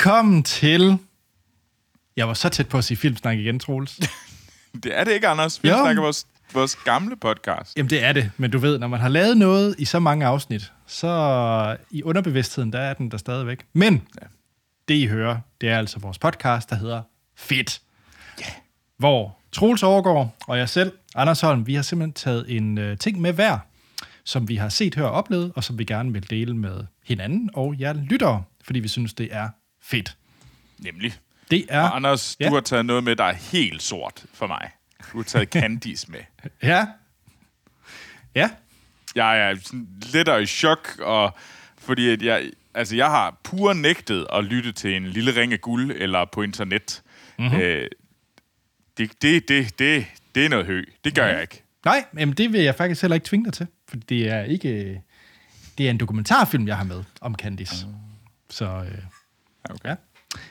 Velkommen til... Jeg var så tæt på at sige filmsnak igen, Troels. Det er det ikke, Anders. Vi Jo. snakker vores, vores gamle podcast. Jamen, det er det. Men du ved, når man har lavet noget i så mange afsnit, så i underbevidstheden, der er den der stadigvæk. Men ja. det, I hører, det er altså vores podcast, der hedder Fedt. Ja. Hvor Troels Overgaard og jeg selv, Anders Holm, vi har simpelthen taget en øh, ting med hver, som vi har set, hørt og oplevet, og som vi gerne vil dele med hinanden og jer lyttere, fordi vi synes, det er fedt. Nemlig. Det er... Og Anders, Ja. du har taget noget med, der er helt sort for mig. Du har taget Candice med. Ja. Ja. Jeg er sådan lidt i chok, og fordi at jeg, altså jeg har pur nægtet at lytte til en lille ring af guld eller på internet. Mhm. Mm-hmm. Øh, det, det, det, det, det er noget hø. Det gør jeg ikke. Nej, men det vil jeg faktisk heller ikke tvinge dig til, for det er ikke... Det er en dokumentarfilm, jeg har med om Candice. Så øh, Okay. ja.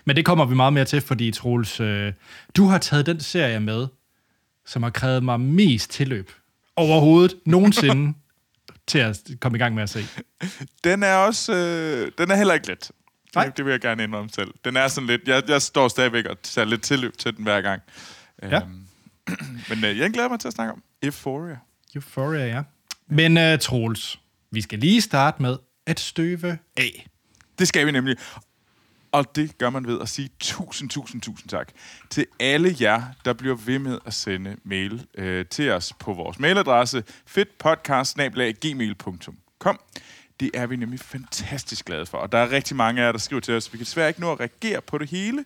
Men det kommer vi meget mere til, fordi Troels, øh, du har taget den serie med, som har krævet mig mest tilløb overhovedet nogensinde til at komme i gang med at se. Den er også, øh, den er heller ikke let. Nej. Det, vil jeg gerne indrømme selv. Den er sådan lidt, jeg, jeg står stadigvæk og tager lidt tilløb til den hver gang. Ja. Øhm, men øh, jeg glæder mig til at snakke om Euphoria. Euphoria, ja. Men uh, Troels, vi skal lige starte med at støve af. Det skal vi nemlig. Og det gør man ved at sige tusind, tusind, tusind tak til alle jer, der bliver ved med at sende mail øh, til os på vores mailadresse fedtpodcast.gmail.com Det er vi nemlig fantastisk glade for. Og der er rigtig mange af jer, der skriver til os. Vi kan desværre ikke nå at reagere på det hele,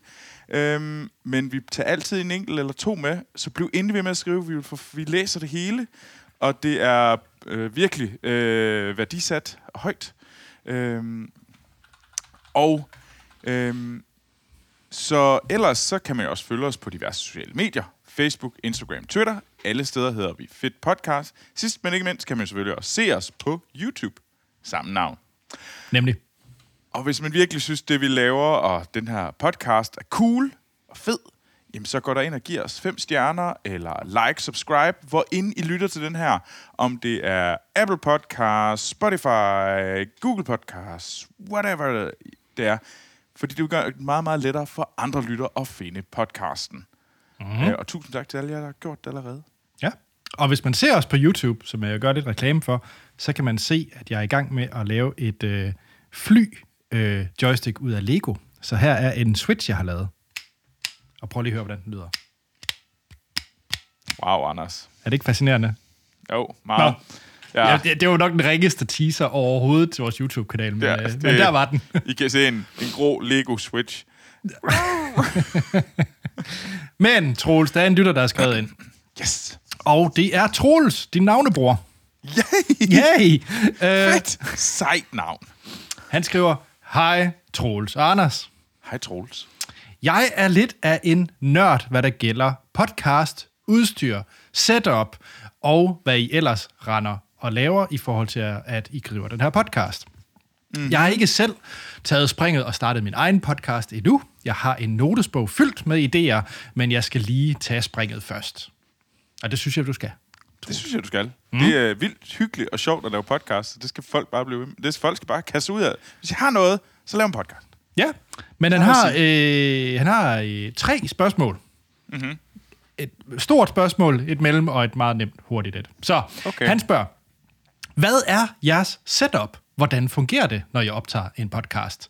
øhm, men vi tager altid en enkelt eller to med, så bliv endelig ved med at skrive. Vi, vil få, vi læser det hele, og det er øh, virkelig øh, værdisat højt. Øhm, og øhm, så ellers så kan man jo også følge os på diverse sociale medier. Facebook, Instagram, Twitter. Alle steder hedder vi Fit Podcast. Sidst men ikke mindst kan man selvfølgelig også se os på YouTube. Samme navn. Nemlig. Og hvis man virkelig synes, det vi laver, og den her podcast er cool og fed, jamen så går der ind og giver os fem stjerner, eller like, subscribe, hvor ind I lytter til den her. Om det er Apple Podcasts, Spotify, Google Podcasts, whatever det er. Fordi det gør det meget, meget lettere for andre lyttere at finde podcasten. Mm-hmm. Øh, og tusind tak til alle jer, der har gjort det allerede. Ja. Og hvis man ser os på YouTube, som jeg gør lidt reklame for, så kan man se, at jeg er i gang med at lave et øh, fly øh, joystick ud af Lego. Så her er en Switch, jeg har lavet. Og prøv lige at høre, hvordan den lyder. Wow, Anders. Er det ikke fascinerende? Jo, meget. Ja. Ja, det, det var nok den ringeste teaser overhovedet til vores YouTube-kanal, men, Ja, ja, det- men der var den. I kan se en, en grå Lego Switch. Men, Troels, der er en lytter, der er skrevet ind. Yes! Og det er Troels, din navnebror. Yay! Yay! Øh, Fedt! Sejt navn. han skriver, Hej, Troels og Anders. Hej Troels. Jeg er lidt af en nørd, hvad der gælder podcast, udstyr, setup og hvad I ellers render og laver i forhold til, at I driver den her podcast. Mm. Jeg har ikke selv taget springet og startet min egen podcast endnu. Jeg har en notesbog fyldt med idéer, men jeg skal lige tage springet først. Og det synes jeg, du skal. Det synes jeg, du skal. Mm. Det er vildt hyggeligt og sjovt at lave podcast, så det skal folk bare blive ved med. Det folk skal bare kaste ud af. Hvis I har noget, så lav en podcast. Ja, men han har, øh, han har øh, tre spørgsmål. Mm-hmm. Et stort spørgsmål, et mellem og et meget nemt hurtigt et. Så Okay. han spørger, hvad er jeres setup? Hvordan fungerer det, når jeg optager en podcast?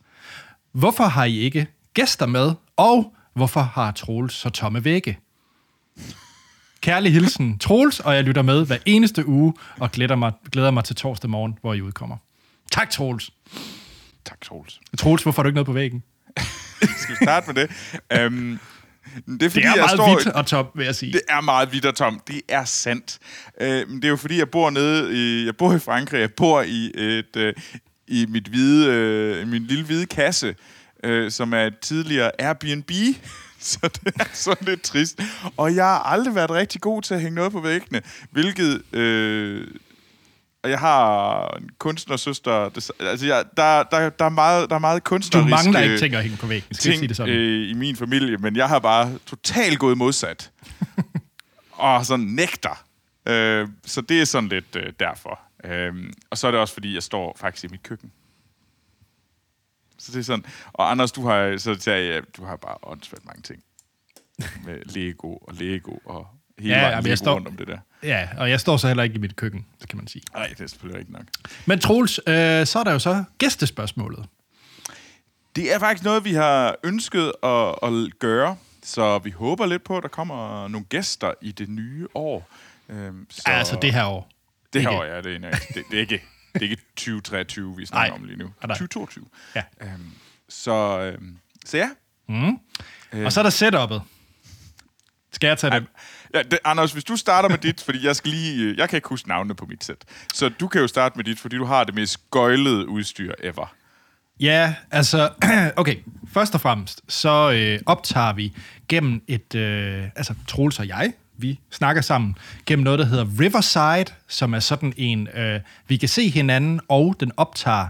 Hvorfor har I ikke gæster med? Og hvorfor har Troels så tomme vægge? Kærlig hilsen, Troels, og jeg lytter med hver eneste uge og glæder mig, glæder mig til torsdag morgen, hvor I udkommer. Tak, Troels. Tak, Troels. Troels, hvorfor har du ikke noget på væggen? Skal vi starte med det? um, det er, fordi, Det er jeg meget står, hvidt og top, vil jeg sige. Det er meget hvidt og tomt. Det er sandt. Men det er jo fordi, jeg bor nede i, jeg bor i Frankrig. Jeg bor i et, uh, i mit hvide, uh, min lille hvide kasse, uh, som er et tidligere Airbnb. Så det er sådan lidt trist. Og jeg har aldrig været rigtig god til at hænge noget på væggene, hvilket... Øh, og jeg har en kunstnersøster. Det, altså, jeg, der, der, der, er meget, der er meget Du kunstnerisk... mangler ikke ting at hænge på væggen, skal jeg sige ting det sådan. øh, i min familie, men jeg har bare totalt gået modsat. og sådan nægter. Øh, så det er sådan lidt øh, derfor. Øh, og så er det også, fordi jeg står faktisk i mit køkken. Så det er sådan. Og Anders, du har, så sagde jeg, du har bare åndssvagt mange ting. Med Lego og Lego og hele Ja, vejen jeg står- rundt om det der. Ja, og jeg står så heller ikke i mit køkken, det kan man sige. Nej, det er selvfølgelig ikke nok. Men Troels, øh, så er der jo så gæstespørgsmålet. Det er faktisk noget, vi har ønsket at, at gøre, så vi håber lidt på, at der kommer nogle gæster i det nye år. Øhm, så Ja, altså det her år. Det her ikke- år, ja, det er, en, det, det er ikke, det er ikke 2023, vi snakker Nej. om lige nu. Ah, nej. 2022. Ja. Øhm, så, øhm, så ja. Mm. Øh. Og så er der setup'et. Skal jeg tage det? Ja det, Anders, hvis du starter med dit, fordi jeg skal lige, øh, jeg kan ikke huske navnene på mit sæt. Så du kan jo starte med dit, fordi du har det mest gøjlede udstyr ever. Ja, altså, okay. Først og fremmest, så øh, optager vi gennem et, øh, altså Troels og jeg, vi snakker sammen gennem noget, der hedder Riverside, som er sådan en, øh, vi kan se hinanden, og den optager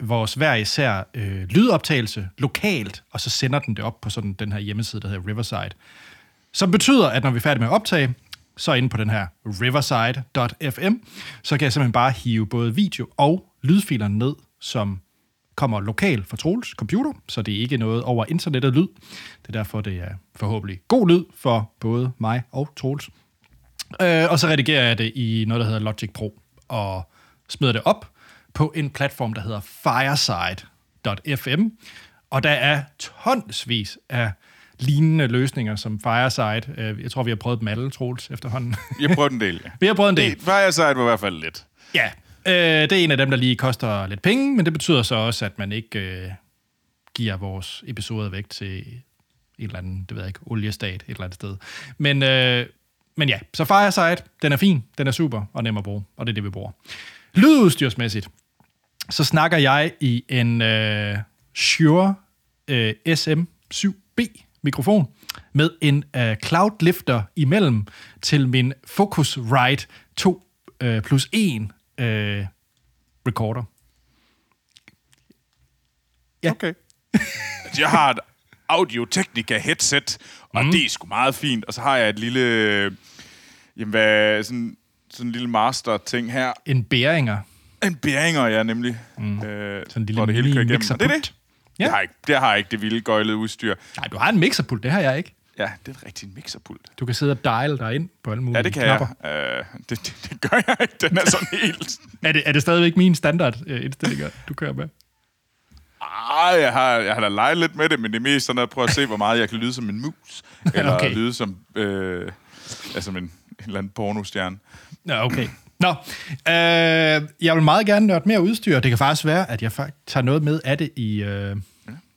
vores hver især øh, lydoptagelse lokalt, og så sender den det op på sådan den her hjemmeside, der hedder Riverside. Som betyder, at når vi er færdige med at optage, så inde på den her riverside.fm, så kan jeg simpelthen bare hive både video og lydfiler ned, som kommer lokalt fra Troels computer, så det er ikke noget over internettet lyd. Det er derfor, det er forhåbentlig god lyd for både mig og Troels. Øh, og så redigerer jeg det i noget, der hedder Logic Pro, og smider det op på en platform, der hedder Fireside.fm. Og der er tonsvis af lignende løsninger som Fireside. Øh, Jeg tror, vi har prøvet dem alle, Troels, efterhånden. Jeg prøvede en del, ja. vi har prøvet en del. Fireside var i hvert fald lidt. Ja, øh, det er en af dem, der lige koster lidt penge, men det betyder så også, at man ikke øh, giver vores episoder væk til et eller andet, det ved jeg ikke, oliestat et eller andet sted. Men, øh, men ja, så Fireside, den er fin, den er super og nem at bruge, og det er det, vi bruger. Lydudstyrsmæssigt, så snakker jeg i en øh, Shure øh, SM7B mikrofon med en øh, cloud lifter imellem til min Focusrite 2 øh, plus 1 øh, recorder. Ja. Okay. Altså, jeg har et Audio-Technica headset, og mm. det er sgu meget fint. Og så har jeg et lille... øh, Jamen, hvad, sådan, sådan en lille master-ting her. En bæringer. En bæringer, ja, nemlig. Mm. Øh, Sådan en lille det hele kører igennem. mixerpult. Og det er det. Ja. Det, har ikke, det har ikke det vilde gøjlede udstyr. Nej, du har en mixerpult, det har jeg ikke. Ja, det er en rigtig mixerpult. Du kan sidde og dial dig ind på alle mulige Ja, det kan knapper. jeg. Øh, det, det, det, gør jeg ikke. Den er sådan helt... Er det, er det stadigvæk min standard øh, indstillinger, du kører med? Ej, jeg har, jeg har da leget lidt med det, men det er mest sådan at prøve at se, hvor meget jeg kan lyde som en mus. Eller Okay. lyde som, øh, altså en, en eller anden pornostjerne. Ja, okay. Nå, øh, jeg vil meget gerne nørde mere udstyr. Det kan faktisk være, at jeg faktisk tager noget med af det i, øh,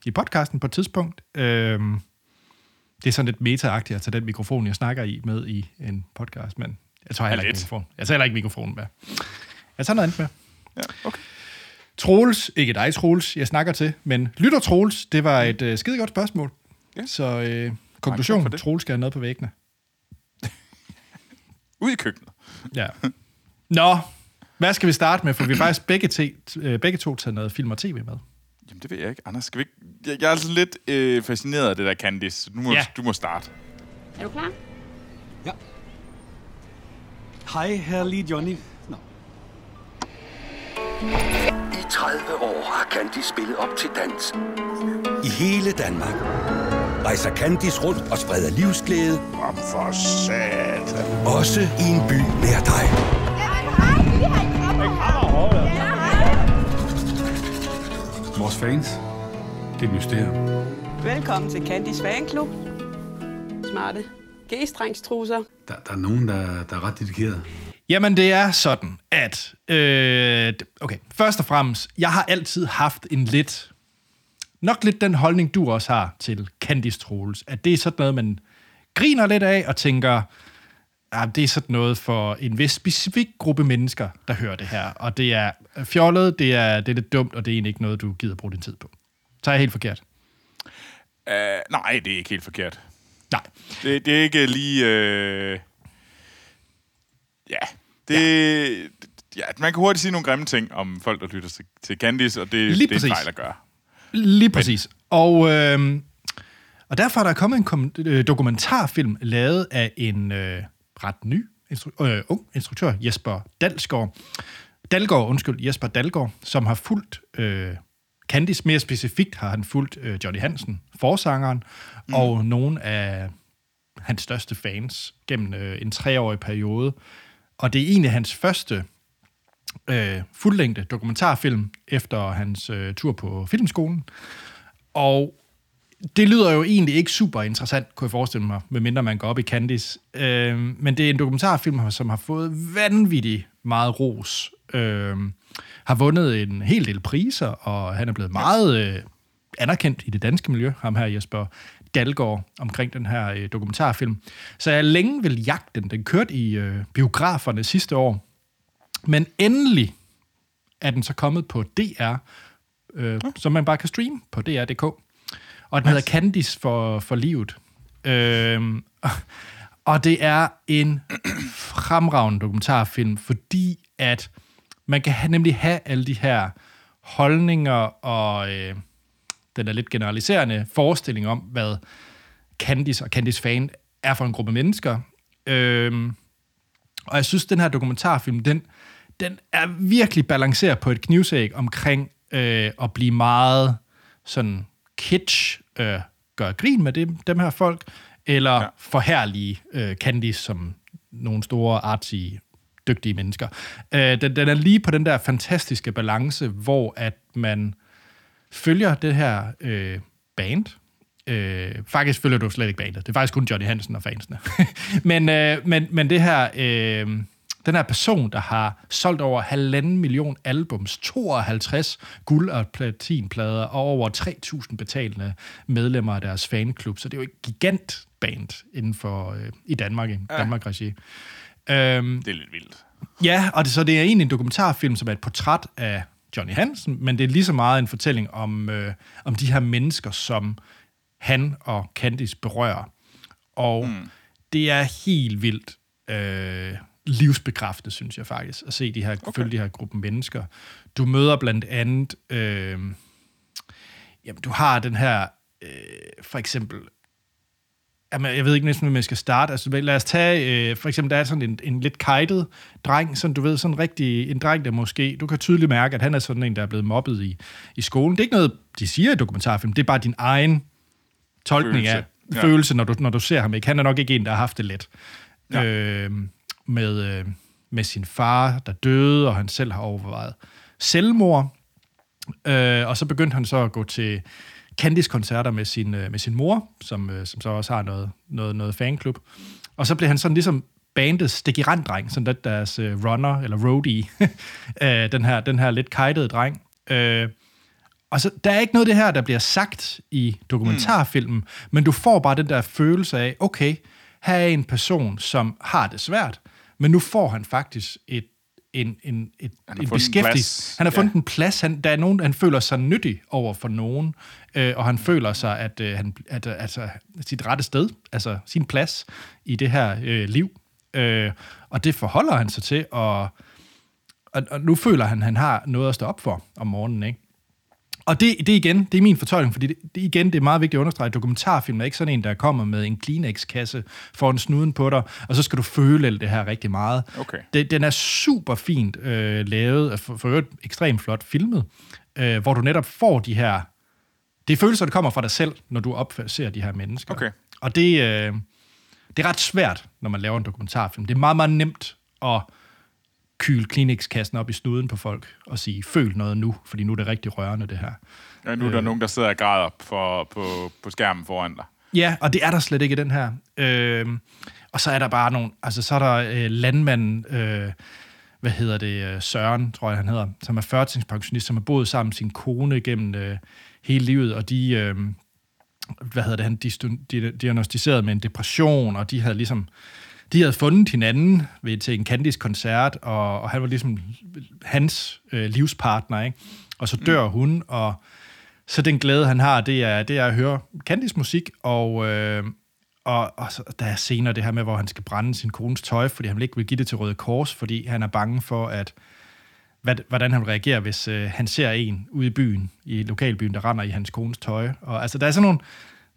i podcasten på et tidspunkt. Øh, det er sådan lidt meta-agtigt at tage den mikrofon, jeg snakker i, med i en podcast, men jeg tager heller ikke mikrofon. Jeg tager heller ikke mikrofonen med. Jeg tager noget andet med. Ja, okay. Troels, ikke dig Troels, jeg snakker til, men lytter Troels, det var et øh, skide godt spørgsmål. Ja. Så øh, konklusion. Troels skal have noget på væggene. Ud i køkkenet. Ja. Nå, hvad skal vi starte med? For vi har faktisk begge, te, øh, begge to taget noget film og tv med. Jamen, det ved jeg ikke. Anders, skal vi ikke... Jeg, jeg er altså lidt øh, fascineret af det der Candice. så Nu må, Ja. du må starte. Er du klar? Ja. Hej, herlige Johnny. Nå. I 30 år har Candice spillet op til dans. I hele Danmark. Rejser Candice rundt og spreder livsglæde. Om for satan. Også i en by nær dig. Vores fans, det er et mysterium. Velkommen til Candys Fanklub. Smarte G-strengstrusser. Der, der er nogen, der, der er ret dedikeret. Jamen, det er sådan, at... Øh, okay, først og fremmest, jeg har altid haft en lidt... Nok lidt den holdning, du også har til Candice Troels. At det er sådan noget, man griner lidt af og tænker... Ja, det er sådan noget for en vis specifik gruppe mennesker, der hører det her. Og det er fjollet, det er, det er lidt dumt, og det er egentlig ikke noget, du gider bruge din tid på. Så er jeg helt forkert. Uh, nej, det er ikke helt forkert. Nej. Det, det er ikke lige... Øh... Ja, det... Ja. ja. man kan hurtigt sige nogle grimme ting om folk, der lytter til, til Candice, og det, Lige det er en fejl at gøre. Lige præcis. Og, øh, og derfor er der kommet en kom- dokumentarfilm lavet af en øh, ret ny instru- øh, ung instruktør, Jesper Dalsgaard. Dalgaard, undskyld, Jesper Dalgaard, som har fulgt øh, Candice mere specifikt har han fulgt øh, Johnny Hansen, forsangeren, mm. og nogle af hans største fans gennem øh, en treårig periode. Og det er egentlig hans første øh, fuldlængde dokumentarfilm efter hans øh, tur på filmskolen. Og det lyder jo egentlig ikke super interessant, kunne jeg forestille mig, medmindre man går op i Candice. Øh, men det er en dokumentarfilm, som har fået vanvittigt meget ros. Øh, har vundet en hel del priser, og han er blevet meget øh, anerkendt i det danske miljø, ham her Jesper Dalgaard, omkring den her øh, dokumentarfilm. Så jeg længe vil jagte den. Den kørte i øh, biograferne sidste år. Men endelig er den så kommet på DR, øh, som man bare kan streame på dr.dk. Og den hedder Candice for, for livet. Øh, og det er en fremragende dokumentarfilm, fordi at man kan have, nemlig have alle de her holdninger og øh, den er lidt generaliserende forestilling om, hvad Candice og Candice fan er for en gruppe mennesker. Øh, og jeg synes, den her dokumentarfilm, den, den er virkelig balanceret på et knivsæg omkring øh, at blive meget sådan kitsch, øh, gøre grin med det, dem her folk, eller ja. forhærlige øh, Candice som nogle store artsy dygtige mennesker. Øh, den, den er lige på den der fantastiske balance, hvor at man følger det her øh, band. Øh, faktisk følger du slet ikke bandet. Det er faktisk kun Johnny Hansen og fansene. men, øh, men, men det her... Øh, den her person, der har solgt over halvanden million albums, 52 guld- og platinplader og over 3.000 betalende medlemmer af deres fanklub. Så det er jo et gigant band inden for øh, i Danmark, i ja. Danmark-regi. Øhm, det er lidt vildt. Ja, og det, så det er egentlig en dokumentarfilm, som er et portræt af Johnny Hansen, men det er lige så meget en fortælling om, øh, om de her mennesker, som han og Candice berører. Og mm. det er helt vildt øh, livsbekræftende, synes jeg faktisk, at se de her, okay. følge de her gruppe mennesker. Du møder blandt andet, øh, jamen du har den her, øh, for eksempel, jamen, jeg ved ikke næsten, om jeg skal starte. Altså, lad os tage, øh, for eksempel, der er sådan en, en lidt kajtet dreng, sådan, du ved, sådan rigtig, en dreng, der måske, du kan tydeligt mærke, at han er sådan en, der er blevet mobbet i, i skolen. Det er ikke noget, de siger i dokumentarfilm, det er bare din egen tolkning følelse. af ja. følelse, når du, når du ser ham. Ikke? Han er nok ikke en, der har haft det let. Ja. Øh, med, øh, med sin far, der døde, og han selv har overvejet selvmord. Øh, og så begyndte han så at gå til Candice-koncerter med sin, øh, med sin mor, som, øh, som så også har noget, noget, noget fanklub. Og så blev han sådan ligesom bandets stikirand-dreng, sådan lidt deres øh, runner, eller roadie, øh, den, her, den her lidt kajtede dreng. Øh, og så, der er ikke noget af det her, der bliver sagt i dokumentarfilmen, mm. men du får bare den der følelse af, okay, her er en person, som har det svært, men nu får han faktisk et en, en, et, en beskæftigelse. Han har fundet ja. en plads. Han, der er nogen, han føler sig nyttig over for nogen, øh, og han føler sig, at øh, han at, altså, sit rette sted, altså sin plads i det her øh, liv. Øh, og det forholder han sig til, og, og, og nu føler han, at han har noget at stå op for om morgenen, ikke? Og det, det igen, det er min fortolkning, fordi det, det, igen, det er meget vigtigt at understrege, at dokumentarfilm er ikke sådan en, der kommer med en Kleenex-kasse for en snuden på dig, og så skal du føle alt det her rigtig meget. Okay. Det, den er super fint øh, lavet, for, for øvrigt ekstremt flot filmet, øh, hvor du netop får de her... Det er følelser, der kommer fra dig selv, når du opser de her mennesker. Okay. Og det, øh, det er ret svært, når man laver en dokumentarfilm. Det er meget, meget nemt at kyle Kleenex-kassen op i snuden på folk og sige, føl noget nu, fordi nu er det rigtig rørende, det her. Ja, nu er der øh, nogen, der sidder og græder for, på, på skærmen foran dig. Ja, og det er der slet ikke i den her. Øh, og så er der bare nogle, altså så er der øh, landmanden, øh, hvad hedder det, øh, Søren, tror jeg han hedder, som er førtingspensionist, som har boet sammen med sin kone gennem øh, hele livet, og de, øh, hvad hedder det, han diagnostiseret med en depression, og de havde ligesom de havde fundet hinanden ved, til en Candice-koncert, og, og han var ligesom hans øh, livspartner, ikke? Og så dør mm. hun, og så den glæde, han har, det er, det er at høre Candice musik, og, øh, og, og så, der er senere det her med, hvor han skal brænde sin kones tøj, fordi han ikke vil give det til Røde Kors, fordi han er bange for, at hvad, hvordan han reagerer, hvis øh, han ser en ude i byen, i lokalbyen, der render i hans kones tøj. Og altså, der er sådan nogle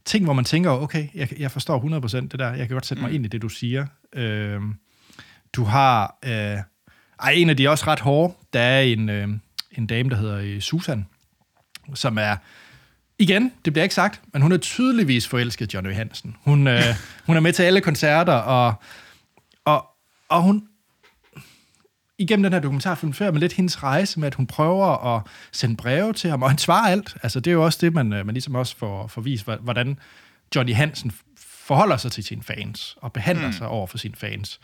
ting, hvor man tænker, okay, jeg, jeg forstår 100% det der, jeg kan godt sætte mig mm. ind i det, du siger. Øh, du har... Øh, ej, en af de også ret hårde. Der er en, øh, en dame, der hedder øh, Susan, som er, igen, det bliver ikke sagt, men hun er tydeligvis forelsket Johnny Hansen. Hun, øh, hun er med til alle koncerter, og, og, og hun, igennem den her dokumentarfilm før, med lidt hendes rejse med, at hun prøver at sende breve til ham, og han svarer alt. Altså, det er jo også det, man, øh, man ligesom også får, får vist, hvordan Johnny Hansen forholder sig til sine fans, og behandler mm. sig over for sine fans.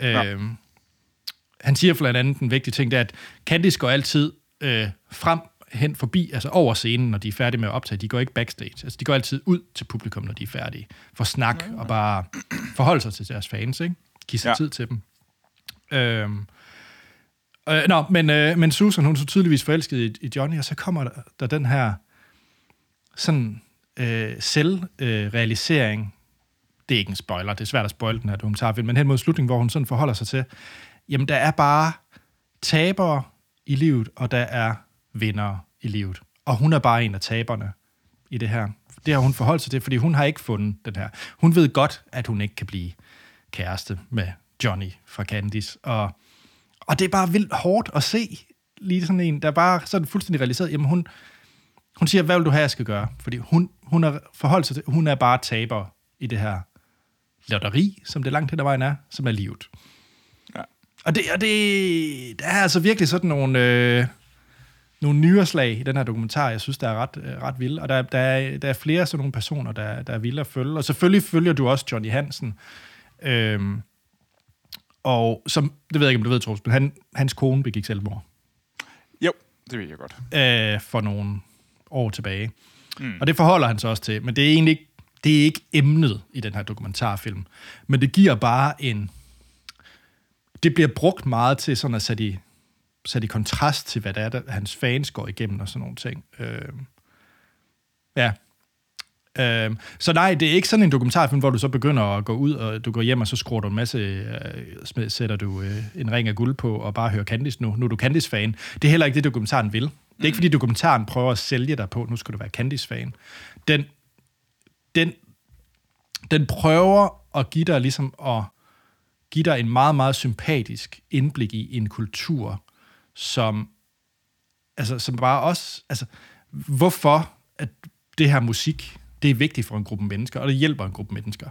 Ja. Øhm, han siger blandt andet en vigtig ting, det er, at Candice går altid øh, frem hen forbi, altså over scenen, når de er færdige med at optage. De går ikke backstage. Altså, de går altid ud til publikum, når de er færdige. For snak og bare forholde sig til deres fans, ikke? Give sig. Ja. tid til dem. Øhm, øh, nå, men, øh, men Susan, hun er så tydeligvis forelsket i, i Johnny, og så kommer der, der den her sådan øh, selvrealisering. det er ikke en spoiler, det er svært at spoil den her dokumentarfilm, men hen mod slutningen, hvor hun sådan forholder sig til, jamen der er bare tabere i livet, og der er vindere i livet. Og hun er bare en af taberne i det her. Det har hun forholdt sig til, fordi hun har ikke fundet den her. Hun ved godt, at hun ikke kan blive kæreste med Johnny fra Candice. Og, og det er bare vildt hårdt at se lige sådan en, der er bare sådan fuldstændig realiseret. Jamen hun, hun siger, hvad vil du have, jeg skal gøre? Fordi hun, hun har forholdt sig til, hun er bare taber i det her lotteri, som det langt hen ad vejen er, som er livet. Ja. Og det, og det der er altså virkelig sådan nogle, øh, nogle nyerslag i den her dokumentar, jeg synes, der er ret, øh, ret vilde. Og der, der, er, der er flere sådan nogle personer, der, der er vilde at følge. Og selvfølgelig følger du også Johnny Hansen. Øhm, og som, det ved jeg ikke, om du ved, Troels, men han, hans kone begik selvmord Jo, det ved jeg godt. øh, for nogle år tilbage. Mm. Og det forholder han sig også til, men det er egentlig ikke, det er ikke emnet i den her dokumentarfilm. Men det giver bare en... Det bliver brugt meget til sådan at sætte i, sætte i kontrast til, hvad det er, der, hans fans går igennem og sådan nogle ting. Øh, ja. Øh, så nej, det er ikke sådan en dokumentarfilm, hvor du så begynder at gå ud, og du går hjem, og så skruer du en masse, øh, sætter du øh, en ring af guld på, og bare hører Candice nu. Nu er du Candice-fan. Det er heller ikke det, dokumentaren vil. Det er ikke, fordi dokumentaren prøver at sælge dig på, nu skal du være Candice-fan. Den, den, den prøver at give dig ligesom at give dig en meget, meget sympatisk indblik i en kultur, som, altså, som bare også, altså, hvorfor at det her musik, det er vigtigt for en gruppe mennesker, og det hjælper en gruppe mennesker.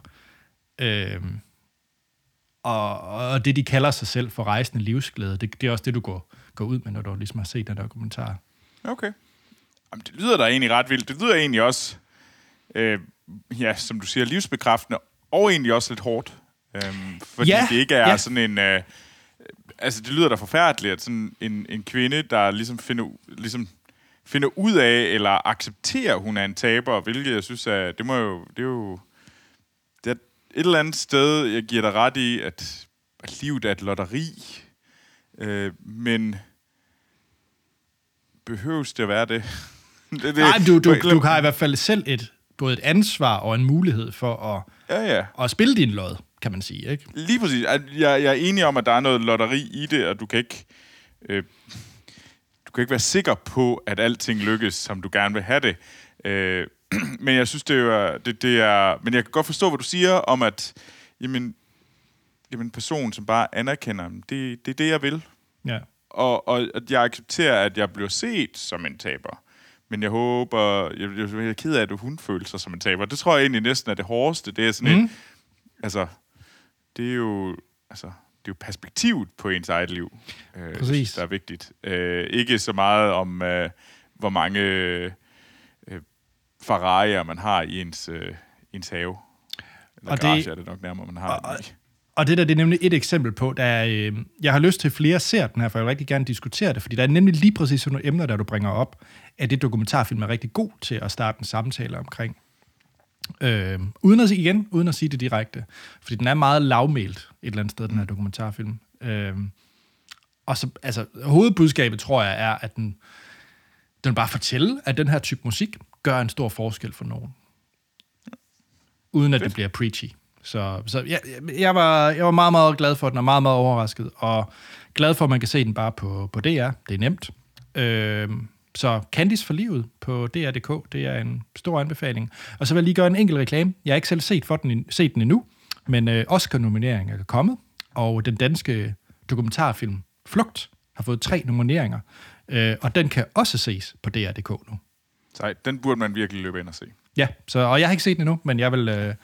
Øhm, og, og det, de kalder sig selv for rejsende livsglæde, det, det er også det, du går, går ud med, når du ligesom har set den der kommentar. Okay. Jamen, det lyder da egentlig ret vildt. Det lyder egentlig også, øh, ja, som du siger, livsbekræftende, og egentlig også lidt hårdt. Øhm, fordi Ja, det ikke er ja. sådan en... Øh, altså, det lyder da forfærdeligt, at sådan en, en kvinde, der ligesom finder, ligesom finder ud af, eller accepterer, at hun er en taber, hvilket jeg synes, er, det må jo... Det er jo det er et eller andet sted, jeg giver dig ret i, at, at livet er et lotteri. Øh, men behøves det at være det? det, det Nej, du, du, du har i hvert fald selv et, både et ansvar og en mulighed for at, Ja, ja. at spille din lod, kan man sige. Ikke? Lige præcis. Jeg, jeg er enig om, at der er noget lotteri i det, og du kan ikke... Øh, du kan ikke være sikker på, at alting lykkes, som du gerne vil have det. Øh, men jeg synes, det er, det, det er... Men jeg kan godt forstå, hvad du siger om, at jamen, jamen, en person, som bare anerkender, det, det er det, jeg vil. Ja. Og, og at jeg accepterer, at jeg bliver set som en taber. Men jeg håber... Jeg, jeg, er ked af, at hun føler sig som en taber. Det tror jeg egentlig næsten er det hårdeste. Det er sådan mm. et... Altså, det er jo... Altså, det er jo perspektivet på ens eget liv, øh, Præcis. der er vigtigt. Øh, ikke så meget om, øh, hvor mange øh, Ferrari'er man har i ens, øh, ens have. Eller Og det- garage er det nok nærmere, man har Og-. Og det der, det er nemlig et eksempel på, der er, øh, jeg har lyst til at flere ser den her, for jeg vil rigtig gerne diskutere det, fordi der er nemlig lige præcis sådan nogle emner, der du bringer op, at det dokumentarfilm er rigtig god til at starte en samtale omkring. Øh, uden at sige igen, uden at sige det direkte, fordi den er meget lavmælt et eller andet sted, den her dokumentarfilm. Øh, og så, altså, hovedbudskabet tror jeg er, at den, den bare fortælle, at den her type musik gør en stor forskel for nogen. Uden at det bliver preachy. Så, så jeg, jeg, var, jeg var meget, meget glad for den, og meget, meget overrasket, og glad for, at man kan se den bare på, på DR. Det er nemt. Øh, så Candice for livet på DR.dk, det er en stor anbefaling. Og så vil jeg lige gøre en enkelt reklame. Jeg har ikke selv set, for den, set den endnu, men øh, Oscar-nomineringen er kommet, og den danske dokumentarfilm Flugt har fået tre nomineringer, øh, og den kan også ses på DR.dk nu. Så den burde man virkelig løbe ind og se. Ja, så, og jeg har ikke set den endnu, men jeg vil... Øh,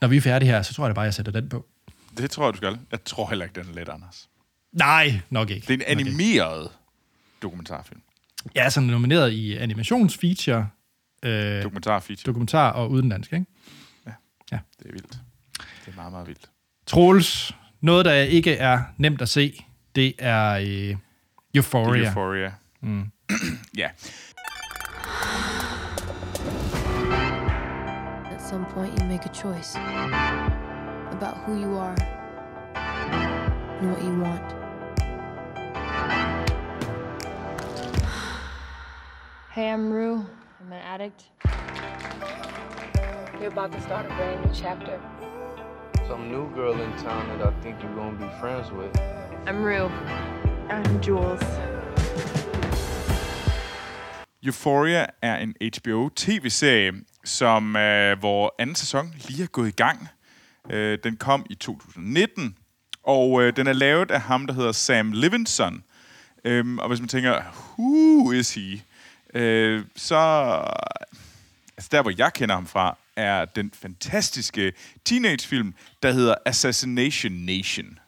når vi er færdige her, så tror jeg da bare, jeg sætter den på. Det tror jeg, du skal. Jeg tror heller ikke, den er let, Anders. Nej, nok ikke. Det er en animeret dokumentarfilm. Jeg er sådan nomineret i animationsfeature, øh, Dokumentarfeature. dokumentar og udenlandsk, ikke? Det er vildt. Det er meget, meget vildt. Troels, noget, der ikke er nemt at se, det er øh, Euphoria. Euphoria. Mm. ja. At some point, you make a choice about who you are and what you want. Hey, I'm Rue. I'm an addict. You're about to start a brand new chapter. Some new girl in town that I think you're gonna be friends with. I'm Rue. I'm Jules. Euphoria er en HBO-tv-serie, som øh, hvor anden sæson lige er gået i gang. Øh, den kom i 2019, og øh, den er lavet af ham, der hedder Sam Levinson. Øhm, og hvis man tænker, who is he? Øh, så... Altså der, hvor jeg kender ham fra, er den fantastiske teenagefilm, der hedder Assassination Nation.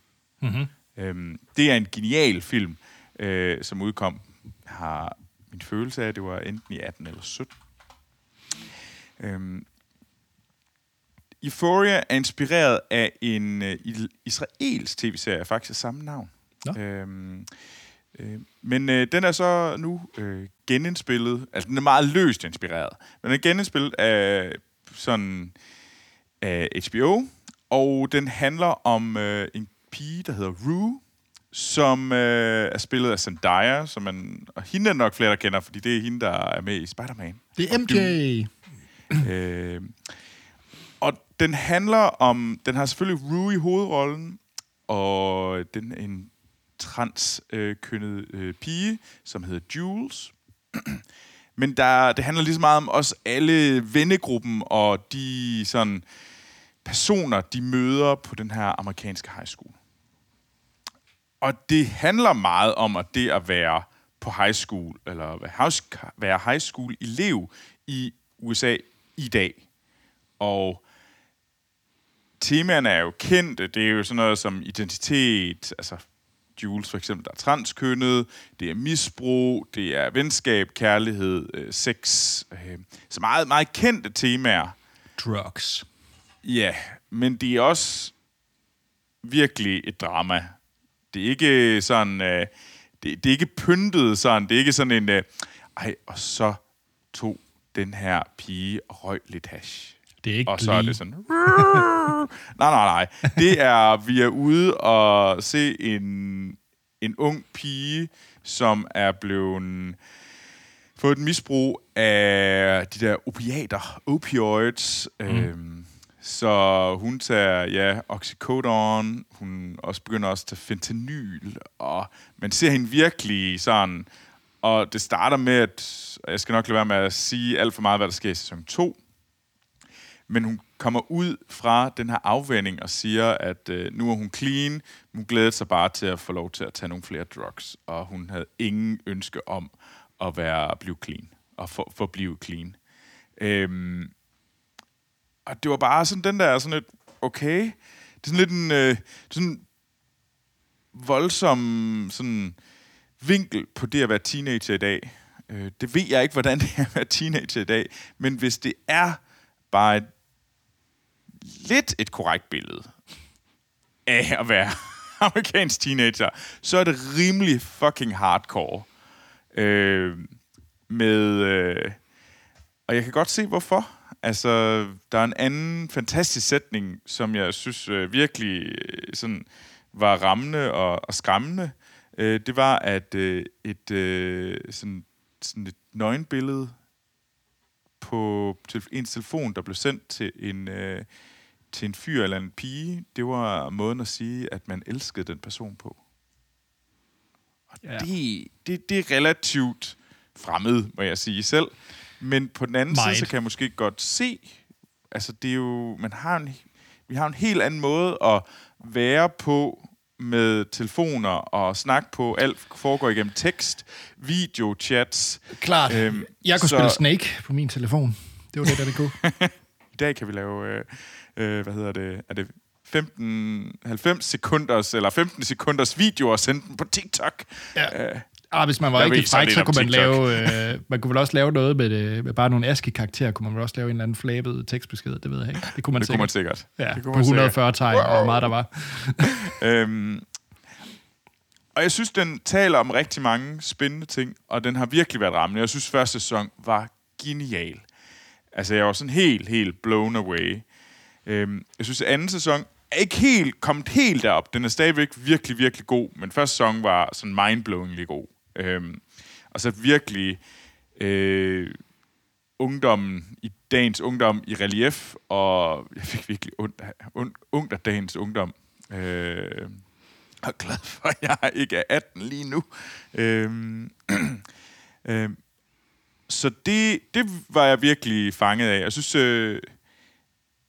Mm-hmm. Øhm, det er en genial film, øh, som udkom. Har min følelse af, at det var enten i 18 eller 17. Øhm, Euphoria er inspireret af en øh, israelsk tv-serie, faktisk af samme navn. Nå. Øhm, øh, men øh, den er så nu øh, genindspillet, altså den er meget løst inspireret, men den er genindspillet af sådan af HBO, og den handler om øh, en pige, der hedder Rue, som øh, er spillet af Zendaya, som man, og hende er nok flere, der kender, fordi det er hende, der er med i Spider-Man. Det er MJ. Øh, og den handler om... Den har selvfølgelig Rue i hovedrollen, og den er en transkønnet øh, pige, som hedder Jules. Men der, det handler lige så meget om os alle vennegruppen og de sådan personer, de møder på den her amerikanske high school. Og det handler meget om at det at være på high school, eller være house- være high school elev i USA i dag. Og temaerne er jo kendte. Det er jo sådan noget som identitet, altså Jules for eksempel, der er transkønnet, det er misbrug, det er venskab, kærlighed, øh, sex. Øh, så meget, meget kendte temaer. Drugs. Ja, men det er også virkelig et drama. Det er ikke sådan... Øh, det, det er ikke pyntet sådan. Det er ikke sådan en... Øh, ej, og så tog den her pige og røg lidt hash. Det er ikke Og så er det sådan... nej, nej, nej. Det er, vi er ude og se en, en ung pige, som er blevet fået et misbrug af de der opiater, opioids. Mm. Øhm, så hun tager, ja, oxycodon, hun også begynder også at tage fentanyl, og man ser hende virkelig sådan, og det starter med, at, jeg skal nok lade være med at sige alt for meget, hvad der sker i sæson 2, men hun kommer ud fra den her afvænding og siger, at øh, nu er hun clean. Hun glæder sig bare til at få lov til at tage nogle flere drugs, og hun havde ingen ønske om at være blive clean og for, blive clean. Øhm, og det var bare sådan den der sådan lidt, okay, det er sådan lidt en øh, sådan voldsom sådan vinkel på det at være teenager i dag. Øh, det ved jeg ikke, hvordan det er at være teenager i dag, men hvis det er bare et, lidt et korrekt billede af at være amerikansk teenager, så er det rimelig fucking hardcore. Øh, med, øh, og jeg kan godt se, hvorfor. Altså, der er en anden fantastisk sætning, som jeg synes øh, virkelig øh, sådan var rammende og, og skræmmende. Øh, det var, at øh, et øh, sådan, sådan et nøgenbillede på til ens telefon, der blev sendt til en, øh, til en fyr eller en pige, det var måden at sige, at man elskede den person på. Og Ja. det, det, det er relativt fremmed, må jeg sige selv. Men på den anden Meget. side, så kan jeg måske godt se, altså det er jo, man har en, vi har en helt anden måde at være på med telefoner og snak på. Alt foregår igennem tekst, video, chats. Klart. Øhm, jeg kunne så- spille Snake på min telefon. Det var det, der det kunne. Dag kan vi lave, øh, øh, hvad hedder det, er det 15, 90 sekunders, eller 15 sekunders video og sende den på TikTok. Ja. Øh, Ah, hvis man var Jeg rigtig fræk, så kunne man TikTok. lave... Øh, man kunne vel også lave noget med, det, med bare nogle ASCII-karakterer. Kunne man vel også lave en eller anden flabet tekstbesked. Det ved jeg ikke. Det kunne man det kunne man sikkert. sikkert. Ja, det på kunne man 140 tegn, og hvor meget der var. øhm, og jeg synes, den taler om rigtig mange spændende ting, og den har virkelig været rammende. Jeg synes, første sæson var genial. Altså, jeg var sådan helt, helt blown away. Øhm, jeg synes, at anden sæson er ikke helt kommet helt derop. Den er stadigvæk virkelig, virkelig god, men første sæson var sådan mindblowingly god. Øhm, og så virkelig øh, ungdommen i dagens ungdom i relief, og jeg fik virkelig ondt af, ondt, ondt af dagens ungdom. Øh, og glad for, at jeg ikke er 18 lige nu. Øhm, øh, så det, det var jeg virkelig fanget af. Jeg synes, øh,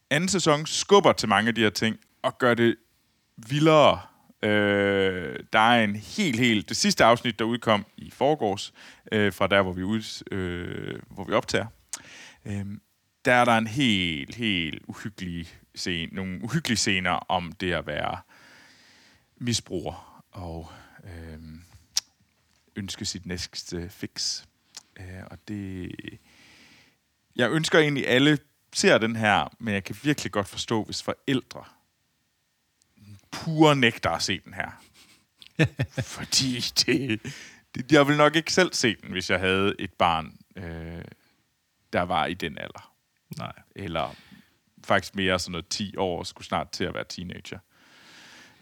anden sæson skubber til mange af de her ting, og gør det vildere. Øh, der er en helt, helt... Det sidste afsnit, der udkom i forgårs, øh, fra der, hvor vi, ud, øh, hvor vi optager, øh, der er der en helt, helt uhyggelig scene, nogle uhyggelige scener om det at være misbruger og øh, ønske sit næste fix. Øh, og det... Jeg ønsker egentlig, alle ser den her, men jeg kan virkelig godt forstå, hvis forældre pure nægter at se den her. Fordi det, det... Jeg vil nok ikke selv se den, hvis jeg havde et barn, øh, der var i den alder. Nej. Eller faktisk mere sådan noget 10 år, skulle snart til at være teenager.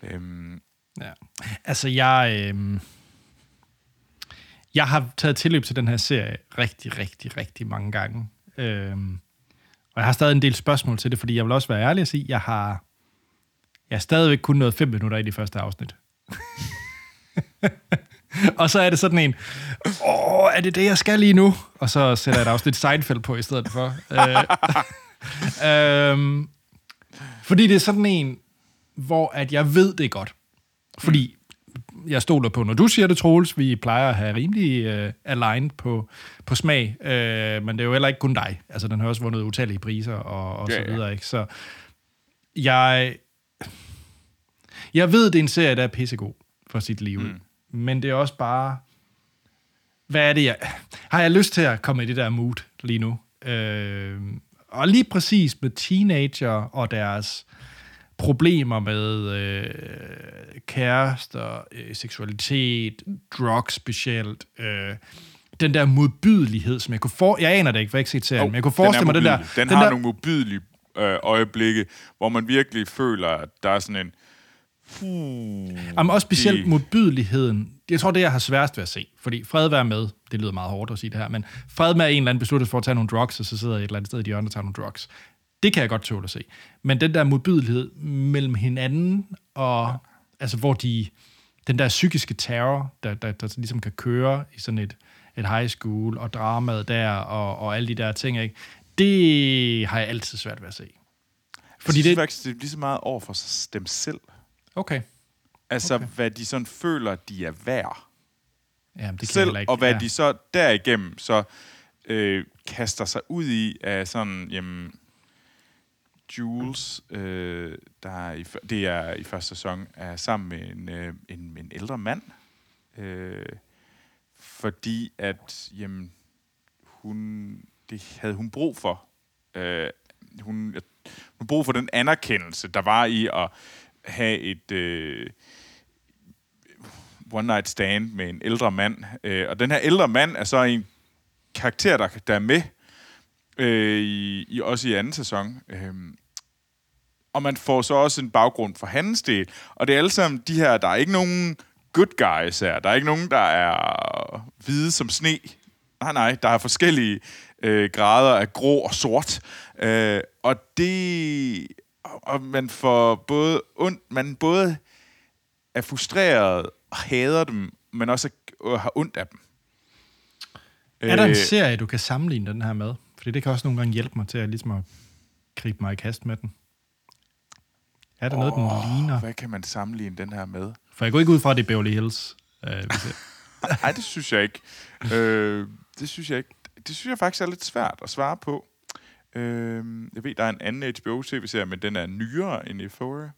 Øhm, Ja. Altså, jeg... Øh, jeg har taget tilløb til den her serie rigtig, rigtig, rigtig mange gange. Øh, og jeg har stadig en del spørgsmål til det, fordi jeg vil også være ærlig og sige, jeg har, jeg har stadigvæk kun nået fem minutter i de første afsnit. og så er det sådan en, åh, er det det, jeg skal lige nu? Og så sætter jeg et afsnit Seinfeld på i stedet for. Øh, øhm, fordi det er sådan en, hvor at jeg ved det godt. Fordi jeg stoler på, når du siger det, Troels, vi plejer at have rimelig øh, aligned på, på smag, øh, men det er jo heller ikke kun dig. Altså, den har også vundet utallige priser og, og Ja, så ja. videre, ikke? Så jeg, jeg ved, det er en serie, der er pissegod for sit liv, mm. men det er også bare, hvad er det, jeg... Har jeg lyst til at komme i det der mood lige nu? Øh, og lige præcis med teenager og deres problemer med øh, kærester, øh, seksualitet, drugs specielt, øh, den der modbydelighed, som jeg kunne for... Jeg aner det ikke, for jeg ikke set serien, Jo, men jeg kunne forestille mig den der... Den, den har der, nogle modbydelige øh, øjeblikke, hvor man virkelig føler, at der er sådan en... Puh, Jamen også specielt det- modbydeligheden. Jeg tror, det jeg har sværest ved at se. Fordi fred være med, det lyder meget hårdt at sige det her, men fred med, at en eller anden beslutter for at tage nogle drugs, og så sidder jeg et eller andet sted i et hjørne og tager nogle drugs. Det kan jeg godt tåle at se. Men den der modbydelighed mellem hinanden, og ja. altså hvor de, den der psykiske terror, der, der, der ligesom kan køre i sådan et, et high school, og dramaet der, og, og alle de der ting, ikke? det har jeg altid svært ved at se. Fordi Fordi jeg synes det... faktisk, det er lige så meget over for dem selv. Okay. Altså, Okay. hvad de sådan føler, de er værd. Jamen, det kan selv, ikke. og hvad ja. de så derigennem så øh, kaster sig ud i af sådan, jamen, Jules, øh, der er i, det er i første sæson, er sammen med en, øh, en, en ældre mand, øh, fordi at, jamen, hun, det havde hun brug for. Øh, hun, hun brug for den anerkendelse, der var i at have et... Øh, one night stand med en ældre mand. Øh, og den her ældre mand er så en karakter, der, der er med øh, i, i, også i anden sæson. Øh, og man får så også en baggrund for hans del. Og det er alle sammen de her, der er ikke nogen good guys her. Der er ikke nogen, der er hvide som sne. Nej, nej, der er forskellige øh, grader af grå og sort. Øh, og det... Og man får både ondt, man både er frustreret og hader dem, men også har ondt af dem. Er der en Øh, serie, du kan sammenligne den her med? Fordi det kan også nogle gange hjælpe mig til at, ligesom at gribe mig i kast med den. Er der noget, den ligner? Hvad kan man sammenligne den her med? For jeg går ikke ud fra, at det er Beverly Hills. Øh, jeg- Nej, det synes jeg ikke. øh, det synes jeg ikke. Det synes jeg faktisk er lidt svært at svare på. Øh, jeg ved, der er en anden HBO-tv-serie, men den er nyere end Euphoria.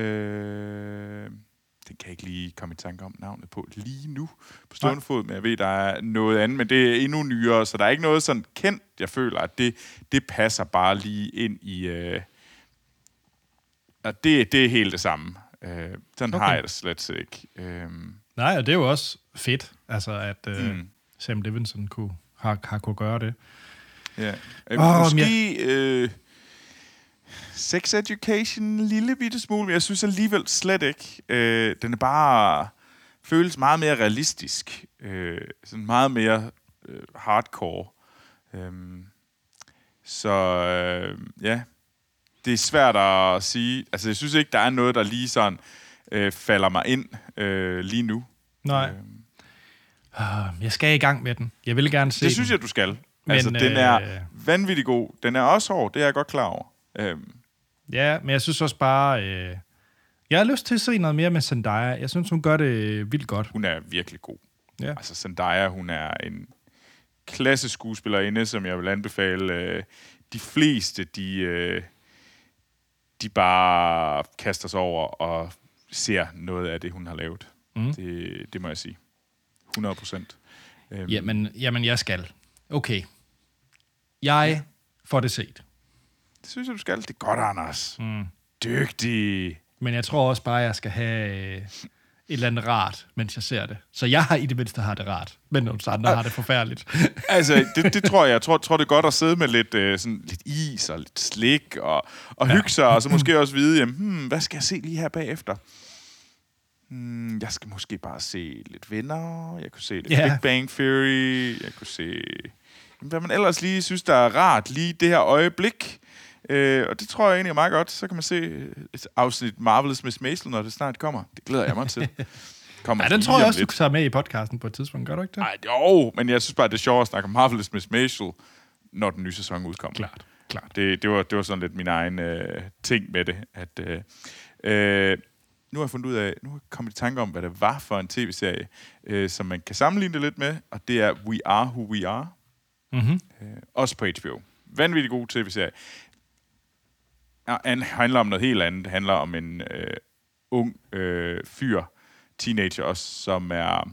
Øh, den kan jeg ikke lige komme i tanke om navnet på lige nu på stående fod, men jeg ved, der er noget andet, men det er endnu nyere, så der er ikke noget sådan kendt, jeg føler, at det, det passer bare lige ind i... Øh, at det, det er helt det samme. Øh, sådan okay. Har jeg det slet ikke. Øh, Nej, og det er jo også fedt, altså at øh, Mm. Sam Levinson kunne, har, har kunne gøre det. Ja. Øh, oh, måske øh, sex education en lille bitte smule, men jeg synes alligevel slet ikke. Øh, den er bare føles meget mere realistisk. Øh, sådan meget mere øh, hardcore. Øhm, så øh, ja, det er svært at sige. Altså, jeg synes ikke, der er noget, der lige sådan øh, falder mig ind øh, lige nu. Nej. Øh, jeg skal i gang med den. Jeg vil gerne se det synes den. jeg, du skal. Men, Men, altså, den er øh, vanvittig god. Den er også hård, det er jeg godt klar over. Øhm, Ja, men jeg synes også bare... Øh, jeg har lyst til at se noget mere med Zendaya. Jeg synes, hun gør det vildt godt. hun er virkelig god. Ja. Altså, Zendaya, hun er en klasse skuespillerinde, som jeg vil anbefale. Øh, de fleste, de, øh, de bare kaster sig over og ser noget af det, hun har lavet. Mm. Det, det må jeg sige. 100 procent. Øhm, Jamen, jamen, jeg skal. Okay. Jeg får det set. Det synes jeg, du skal. Det er godt, Anders. Mm. Dygtig. Men jeg tror også bare, jeg skal have øh, et eller andet rart, mens jeg ser det. Så jeg har i det mindste har det rart, men nogle andre har det forfærdeligt. Altså, det, det tror jeg. Jeg tror, tror, det er godt at sidde med lidt, øh, sådan, lidt is og lidt slik og, og hygge sig, og så måske også vide, jamen, hmm, hvad skal jeg se lige her bagefter? Hmm, jeg skal måske bare se lidt Venner, jeg kunne se lidt Ja. Big Bang Theory, jeg kunne se... Hvad man ellers lige synes, der er rart lige det her øjeblik. Øh, og det tror jeg egentlig er meget godt. Så kan man se øh, et afsnit Marvelous Miss Maisel, når det snart kommer. Det glæder jeg mig til. Kommer Ja, den tror jeg også, lidt. du tager med i podcasten på et tidspunkt. Gør du ikke det? Nej, jo, men jeg synes bare, det er sjovt at snakke om Marvelous Miss Maisel, når den nye sæson udkommer. Klart, klart. Det, det, var, det var sådan lidt min egen øh, ting med det. At, øh, øh, nu har jeg fundet ud af, nu har jeg kommet i tanke om, hvad det var for en tv-serie, øh, som man kan sammenligne det lidt med, og det er We Are Who We Are, Mm-hmm. øh, også på HBO. Vanvittig god tv-serie. Ja, handler om noget helt andet. Det handler om en øh, ung øh, fyr, teenager også, som er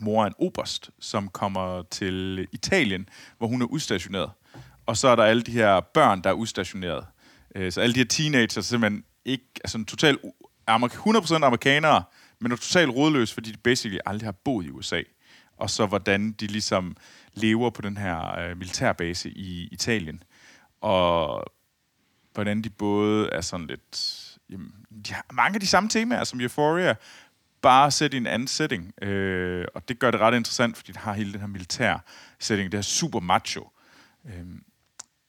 mor af en oberst, som kommer til Italien, hvor hun er udstationeret. Og så er der alle de her børn, der er udstationeret. Øh, Så alle de her teenagers er simpelthen ikke, altså en total 100% amerikanere, men er totalt rådløse, fordi de basically aldrig har boet i USA. Og så hvordan de ligesom lever på den her øh, militærbase i Italien. Og hvordan de både er sådan lidt... Jamen, de har mange af de samme temaer som Euphoria, bare sæt i en anden setting. Øh, og det gør det ret interessant, fordi det har hele den her militær setting. Det er super macho, øh,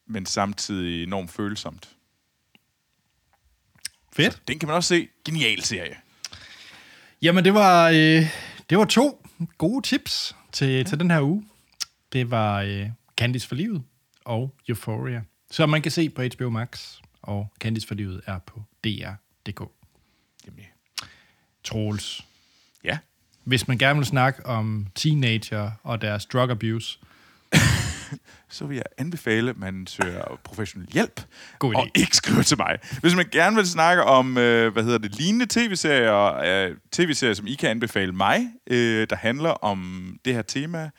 men samtidig enormt følsomt. Fedt. Den kan man også se. Genial serie. Jamen, det var, øh, det var to gode tips til, ja. til den her uge. Det var øh, Candice for livet og Euphoria, som man kan se på HBO Max, og Candice for livet er på DR.dk. Jamen, Troels. ja. Hvis man gerne vil snakke om teenager og deres drug abuse, så vil jeg anbefale, at man søger professionel hjælp. God idé. Og ikke skrive til mig. Hvis man gerne vil snakke om, øh, hvad hedder det, lignende tv-serier, øh, tv-serier, som I kan anbefale mig, øh, der handler om det her tema,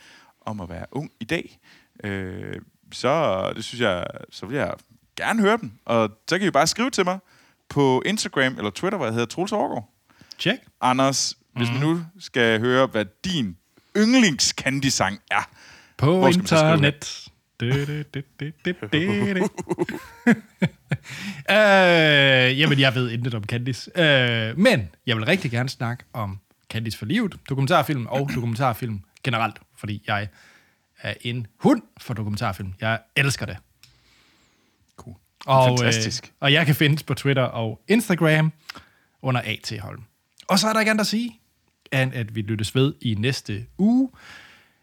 om at være ung i dag, øh, så det synes jeg, så vil jeg gerne høre dem. Og så kan I bare skrive til mig på Instagram eller Twitter, hvor jeg hedder Troels Overgaard. Check. Anders, hvis Mhm. man nu skal høre, hvad din yndlingscandy-sang er, På Hvor internet. Øh, jamen, jeg ved intet om Candice. Øh, men jeg vil rigtig gerne snakke om Candice for livet, dokumentarfilm og dokumentarfilm generelt, fordi jeg er en hund for dokumentarfilm. Jeg elsker det. Cool. Og, Fantastisk. Øh, og jeg kan findes på Twitter og Instagram under A.T. Holm. Og så er der ikke andet at sige, end at vi lyttes ved i næste uge,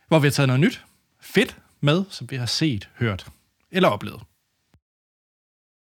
hvor vi har taget noget nyt, fedt med, som vi har set, hørt eller oplevet.